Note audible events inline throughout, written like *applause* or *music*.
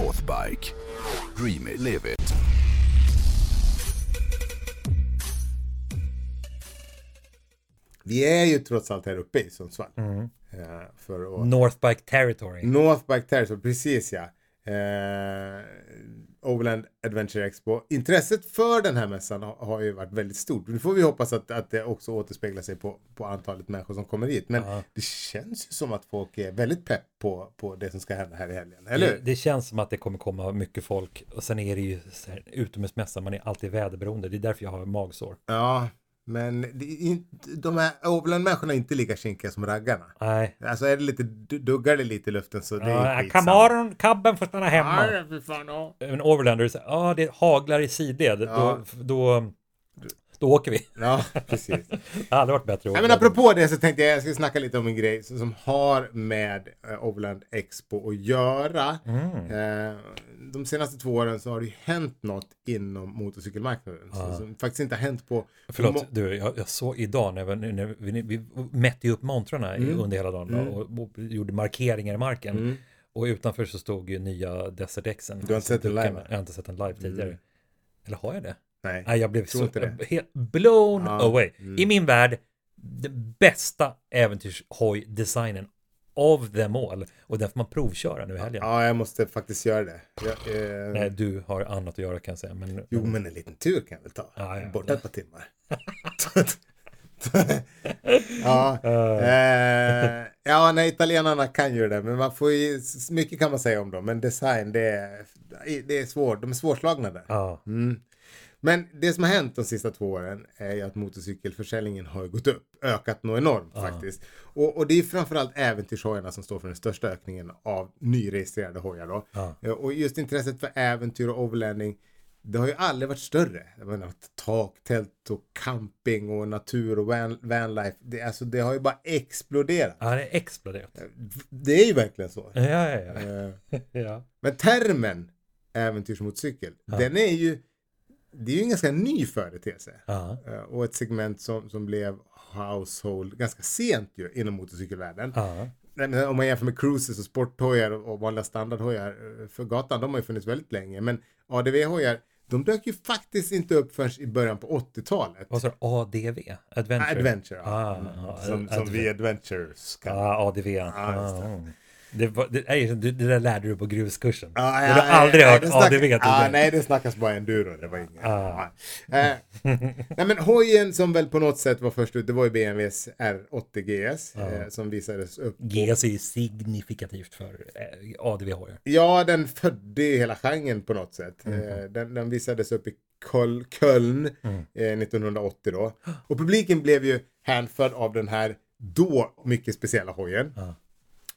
Northbike. Dream it, live it. Vi är ju trots allt här uppe i Sundsvall. Mm. Eh, för att... Northbike Territory. Northbike Territory, precis ja. Eh, Overland Adventure Expo. Intresset för den här mässan har, har ju varit väldigt stort. Nu får vi hoppas att, att det också återspeglar sig på, på antalet människor som kommer hit. Men Ja. det känns ju som att folk är väldigt pepp på, på det som ska hända här i helgen. Eller Det, det känns som att det kommer komma mycket folk och sen är det ju så här, utomhusmässa, man är alltid väderberoende. Det är därför jag har magsår. Ja, men är de här Overland-människorna är inte lika kinkiga som raggarna. Nej. Alltså är det lite, duggar det lite i luften så det är Ja, skitsamma. Kamaron, kabben får stanna hemma. Ja, fy fan, ja. En overlander, ja det haglar i sidled, Ja. då, då, då åker vi. Ja, precis. *laughs* Det hade varit bättre. Nej, men apropå det så tänkte jag jag skulle snacka lite om en grej som har med eh, Overland Expo att göra. Mm. Eh, de senaste två åren så har det ju hänt något inom motorcykelmarknaden. Så, som faktiskt inte har hänt på... Förlåt, må- du, jag, jag såg idag när, vi, när vi, vi mätte ju upp montrarna Mm. under hela dagen Mm. och, och gjorde markeringar i marken. Mm. Och utanför så stod ju nya Desert Xen. Du har inte sett den live? Jag har inte sett den live tidigare. Mm. Eller har jag det? Nej. Nej, jag blev så helt blown Ja, away. mm. I min värld, den bästa äventyrshoj-designen of them all. Och den får man provköra nu i helgen. Ja, jag måste faktiskt göra det. Jag, eh, Nej, du har annat att göra kan jag säga. Men, Jo, men en liten tur kan jag väl ta. Ja, ja. Borta ett par timmar. *laughs* ja, eh, ja, nej, italienarna kan ju det, men man får ju, mycket kan man säga om dem, men design, det är, det är svårt, de är svårslagna där. Ja, Mm. Men det som har hänt de sista två åren är ju att motorcykelförsäljningen har gått upp, ökat något enormt faktiskt. Och, och det är framförallt äventyrshojarna som står för den största ökningen av nyregistrerade hojar då. Ja. Eh, Och just intresset för äventyr och overlanding, det har ju aldrig varit större. Jag menar, tak, tält och camping och natur och van, vanlife, det, alltså, det har ju bara exploderat. ja det är exploderat. Det är ju verkligen så. Ja, ja, ja. Eh, *laughs* ja. Men termen äventyrsmotorcykel, den är ju, det är ju en ganska ny företeelse. Eh, Och ett segment som, som blev household ganska sent ju inom motorcykelvärlden. men Om man jämför med cruises och sporthojar och vanliga standardhojar eh, för gatan, de har ju funnits väldigt länge. Men ADV-hojar, de dök ju faktiskt inte upp förrän i början på 80-talet. Vad sa du? ADV? Adventure? Adventure, ja. Ah, Mm. som, som vi adventures kan. Ja, ADV. Ah. Det, var, det, nej, det, det där lärde du på gruskursen. Ja, du har aldrig hört det snack- ADV tidigare. nej, det snackas bara enduro. Det var inget. Ah. Ja. Eh, *laughs* nej, men hojen som väl på något sätt var först ut, det var ju BMWs R80 GS eh, som visades upp. GS är ju signifikativt för eh, ADV-hojar. Ja, den födde ju hela genren på något sätt. Mhm. Eh, den, den visades upp i Köl, Köln Mm. eh, 1980 då. Och publiken blev ju hänförd av den här då mycket speciella hojen.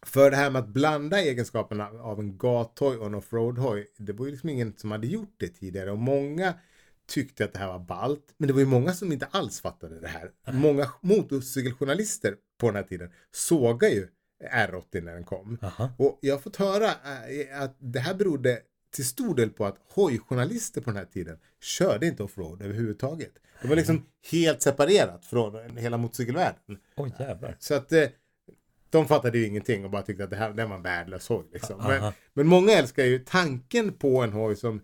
För det här med att blanda egenskaperna av en gathoj och en offroad-hoj, det var ju liksom ingen som hade gjort det tidigare. Och många tyckte att det här var ballt. Men det var ju många som inte alls fattade det här. Många motorcykeljournalister på den här tiden sågar ju R80 när den kom. Aha. Och jag har fått höra eh, att det här berodde till stor del på att hojjournalister på den här tiden körde inte offroad överhuvudtaget. Det var liksom helt separerat från hela motorcykelvärlden. Oj jävlar. Så att eh, de fattade ju ingenting och bara tyckte att det här det var en värdelös hoj. Liksom. Men, Aha. men många älskar ju tanken på en hoj som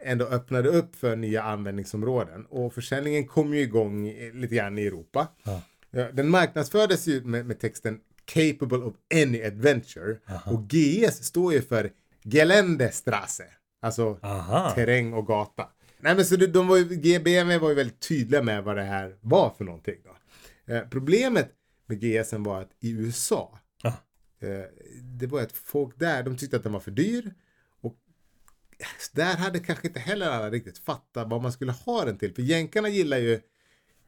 ändå öppnade upp för nya användningsområden. Och försäljningen kom ju igång lite grann i Europa. Ja, Den marknadsfördes ju med, med texten Capable of any adventure. Och GS står ju för Geländestrasse. Alltså Aha. terräng och gata. Nej men så de, de var ju, GBMW var ju väldigt tydliga med vad det här var för någonting då. Eh, problemet med GSen var att i USA, Ja. eh, det var att folk där, de tyckte att den var för dyr. Och där hade kanske inte heller alla riktigt fattat vad man skulle ha den till. För jänkarna gillar ju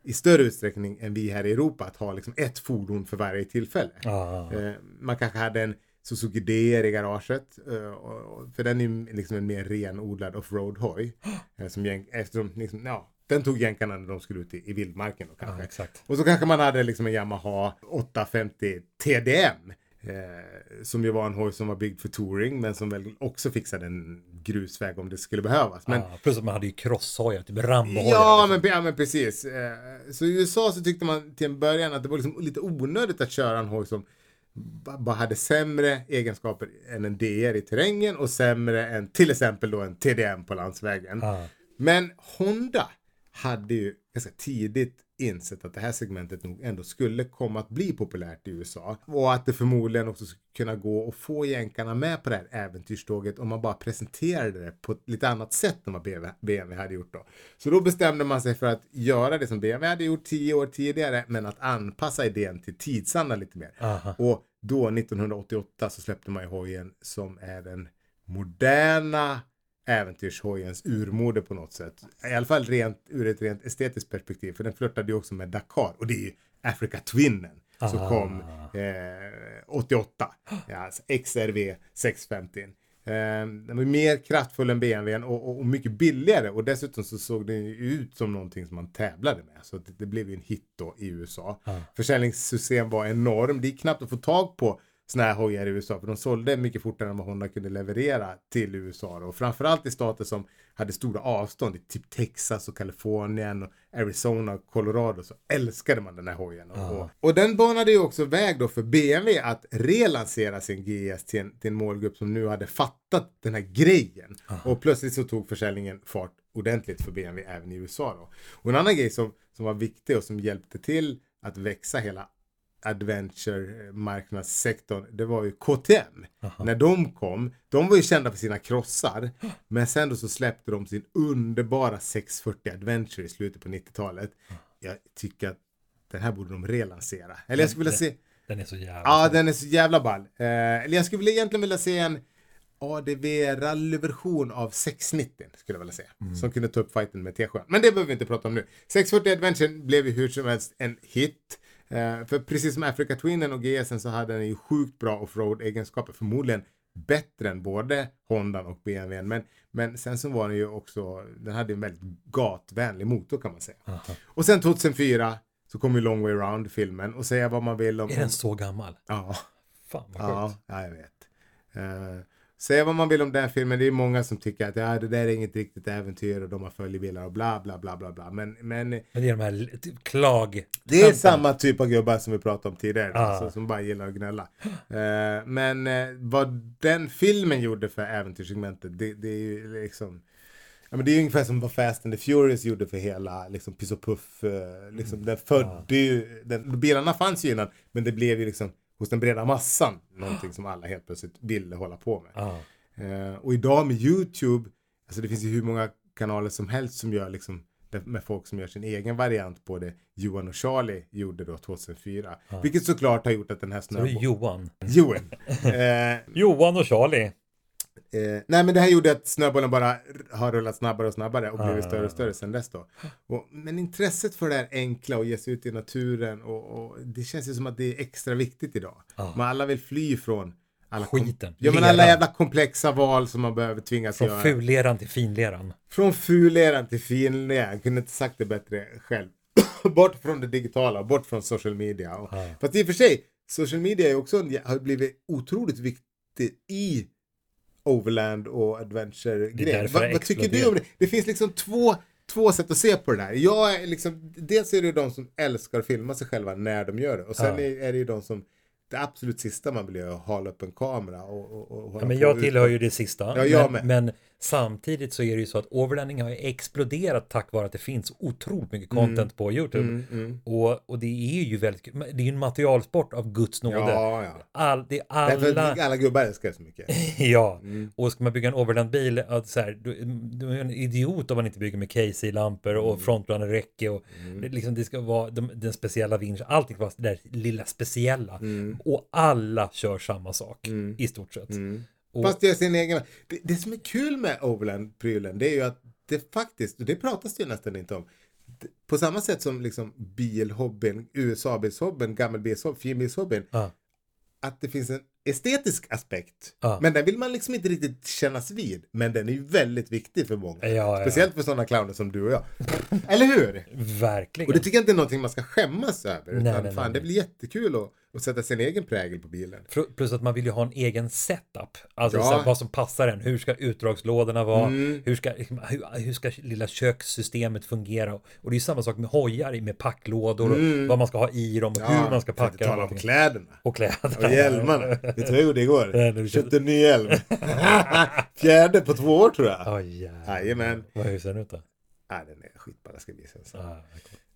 i större utsträckning än vi här i Europa att ha liksom ett fordon för varje tillfälle. Ah. Eh, man kanske hade en Suzuki DR i garaget. eh, För den är liksom en mer renodlad offroad-hoj. *gasps* eh, som jänk- eftersom, liksom, ja, den tog jänkarna när de skulle ut i, i vildmarken. Då, kanske. Ja, exakt. Och så kanske man hade liksom en Yamaha 850 TDM. Eh, som ju var en hoj som var byggd för touring men som väl också fixade en grusväg om det skulle behövas. Men, ah, plus att man hade ju crosshojar, typ Rambo-hojar. Ja, liksom. men, ja, men precis. Eh, Så i USA så tyckte man till en början att det var liksom lite onödigt att köra en hoj som ba- bara hade sämre egenskaper än en DR i terrängen och sämre än till exempel då en TDM på landsvägen. Ja. Men Honda hade ju ganska tidigt insett att det här segmentet nog ändå skulle komma att bli populärt i USA. Och att det förmodligen också skulle kunna gå att få jänkarna med på det här äventyrståget om man bara presenterade det på ett lite annat sätt än vad BMW, hade gjort då. Så då bestämde man sig för att göra det som BMW hade gjort tio år tidigare men att anpassa idén till tidsandan lite mer. Aha. Och då 1988 så släppte man ju hojen som är den moderna äventyrshojens urmode på något sätt. I alla fall rent, ur ett rent estetiskt perspektiv. För den flörtade ju också med Dakar. Och det är ju Africa Twinnen som Ah. kom eh, 88. Ja, alltså XRV 650. Eh, den var mer kraftfull än BMWn och, och, och mycket billigare. Och dessutom så såg den ut som någonting som man tävlade med. Så det, det blev ju en hit då i USA. Ah. Försäljningssuccén var enorm. Det är knappt att få tag på såna här hojar i USA för de sålde mycket fortare än vad Honda kunde leverera till USA då. och framförallt i stater som hade stora avstånd typ Texas och Kalifornien och Arizona och Colorado så älskade man den här hojen. Och, och, och den banade ju också väg då för BMW att relansera sin GS till en, till en målgrupp som nu hade fattat den här grejen. Och plötsligt så tog försäljningen fart ordentligt för BMW även i USA då. Och en annan grej som, som var viktig och som hjälpte till att växa hela adventure-marknadssektorn, det var ju KTM. När de kom, de var ju kända för sina krossar, men sen då så släppte de sin underbara 640 Adventure i slutet på 90-talet. Jag tycker att den här borde de relansera. Eller jag skulle vilja se, Den är så jävla... ja den är så jävla ball. Eh, eller jag skulle vilja egentligen vilja se en ADV rallyversion av 690 skulle jag vilja säga. Som kunde ta upp fighten med T7. Men det behöver vi inte prata om nu. 640 Adventure blev ju hur som helst en hit. Eh, för precis som Africa Twinnen och GSen så hade den ju sjukt bra offroad-egenskaper. Förmodligen bättre än både Hondan och BMWn. Men, men sen så var den ju också, den hade en väldigt gatvänlig motor kan man säga. Och sen 2004 så kom ju Long Way Round filmen och säga vad man vill om... Är den så gammal? Ja. Fan vad Ja, sjukt. ja jag vet. Uh, säga vad man vill om den filmen. Det är många som tycker att ja, det där är inget riktigt äventyr och de har följebilar och bla bla bla bla bla. Men, men Men det är de här typ klag... det är samma typ av gubbar som vi pratade om tidigare. Ja. Alltså, som bara gillar att gnälla. Eh, men eh, vad den filmen gjorde för äventyrssegmentet, det, det är ju liksom Ja, men det är ju ungefär som vad Fast and the Furious gjorde för hela liksom, Piss och Puff. Eh, liksom, den födde ju, den, bilarna fanns ju innan, men det blev ju liksom hos den breda massan någonting som alla helt plötsligt ville hålla på med. Ja. Eh, och idag med YouTube, alltså det finns ju hur många kanaler som helst som gör liksom med folk som gör sin egen variant på det Johan och Charlie gjorde då 2004. Vilket såklart har gjort att den här snöbollen... Johan. Johan. Eh, *laughs* Johan och Charlie. Eh, nej men det här gjorde att snöbollen bara har rullat snabbare och snabbare och blivit Ah. större och större sen dess då. Och, men intresset för det här enkla och ge sig ut i naturen och, och det känns ju som att det är extra viktigt idag. Ah. Men alla vill fly från alla Skiten. Ja men alla jävla komplexa val som man behöver tvingas Från göra. fulleran till finleran. Från fulleran till finleran. Jag kunde inte sagt det bättre själv. *coughs* bort från det digitala, bort från social media. Och, Ja. Fast i och för sig, social media är också har blivit otroligt viktig i overland och adventure-grejen. därför Vad, tycker du om det? Det finns liksom två, två sätt att se på det där. Jag är liksom, dels är det ju de som älskar att filma sig själva när de gör det. Och sen Ja. är, är det ju de som, det absolut sista man vill göra är att hala upp en kamera och, och, och Ja, men jag tillhör ju det sista. Ja, jag men, men samtidigt så är det ju så att overlanding har exploderat tack vare att det finns otroligt mycket content på YouTube. Mm, mm. Och, och det är ju väldigt kul. Det är ju en materialsport av Guds nåde. Ja, ja. All, det är alla... att alla gubbar älskar det så mycket. *laughs* Ja, Mm. och ska man bygga en overlandbil, så här, du, du är en idiot om man inte bygger med Casey-lampor och frontrunner-räcke och liksom, det ska vara de, den speciella vinschen, allting fast det där lilla speciella. Och alla kör samma sak i stort sett. Och, Fast gör sin egen. Det, det som är kul med Overland-prylen det är ju att det faktiskt, och det pratas det ju nästan inte om. På samma sätt som liksom bilhobbyn, USA-bilshobbyn, gammelbilshobbyn, finbilshobbyn. Ja. Att det finns en estetisk aspekt. Ja. Men den vill man liksom inte riktigt kännas vid. Men den är ju väldigt viktig för många. Ja, ja. Speciellt för sådana clowner som du och jag. Eller hur? verkligen. Och det tycker jag inte är någonting man ska skämmas över. Utan Nej, nej, fan, nej, det blir jättekul att och sätta sin egen prägel på bilen. Plus att man vill ju ha en egen setup. Alltså Ja. vad som passar en. Hur ska utdragslådorna vara? Mm. Hur, ska, hur, hur ska lilla kökssystemet fungera? Och det är ju samma sak med hojar med packlådor och vad man ska ha i dem och hur man ska packa dem. tala om kläderna. och kläderna. Och hjälmarna. *laughs* Vet du vad jag gjorde igår? Köpte en ny hjälm. *laughs* Fjärde på två år tror jag. Jävlar. Jajamän. Vad hur ser den ut då? Nej, den är skitballa ska bli sen. Så. Ah,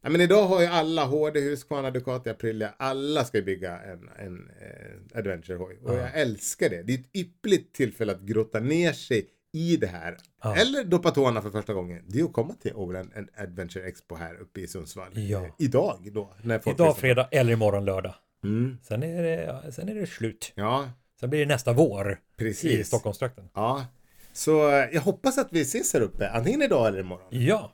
Ja, men idag har ju alla HD, Husqvarna, Ducati, Aprilia, alla ska bygga en, en eh, adventure-hoj. Och jag älskar det. Det är ett ypperligt tillfälle att grotta ner sig i det här. Ja. Eller doppa tårna för första gången. Det är att komma till Overland en Adventure Expo här uppe i Sundsvall. Ja. Eh, Idag då. När folk Idag fredag eller imorgon lördag. Mm. Sen är det, sen är det slut. Ja, Sen blir det nästa vår i precis. Stockholmstrakten. Ja. Så eh, jag hoppas att vi ses här uppe, antingen idag eller imorgon. Ja,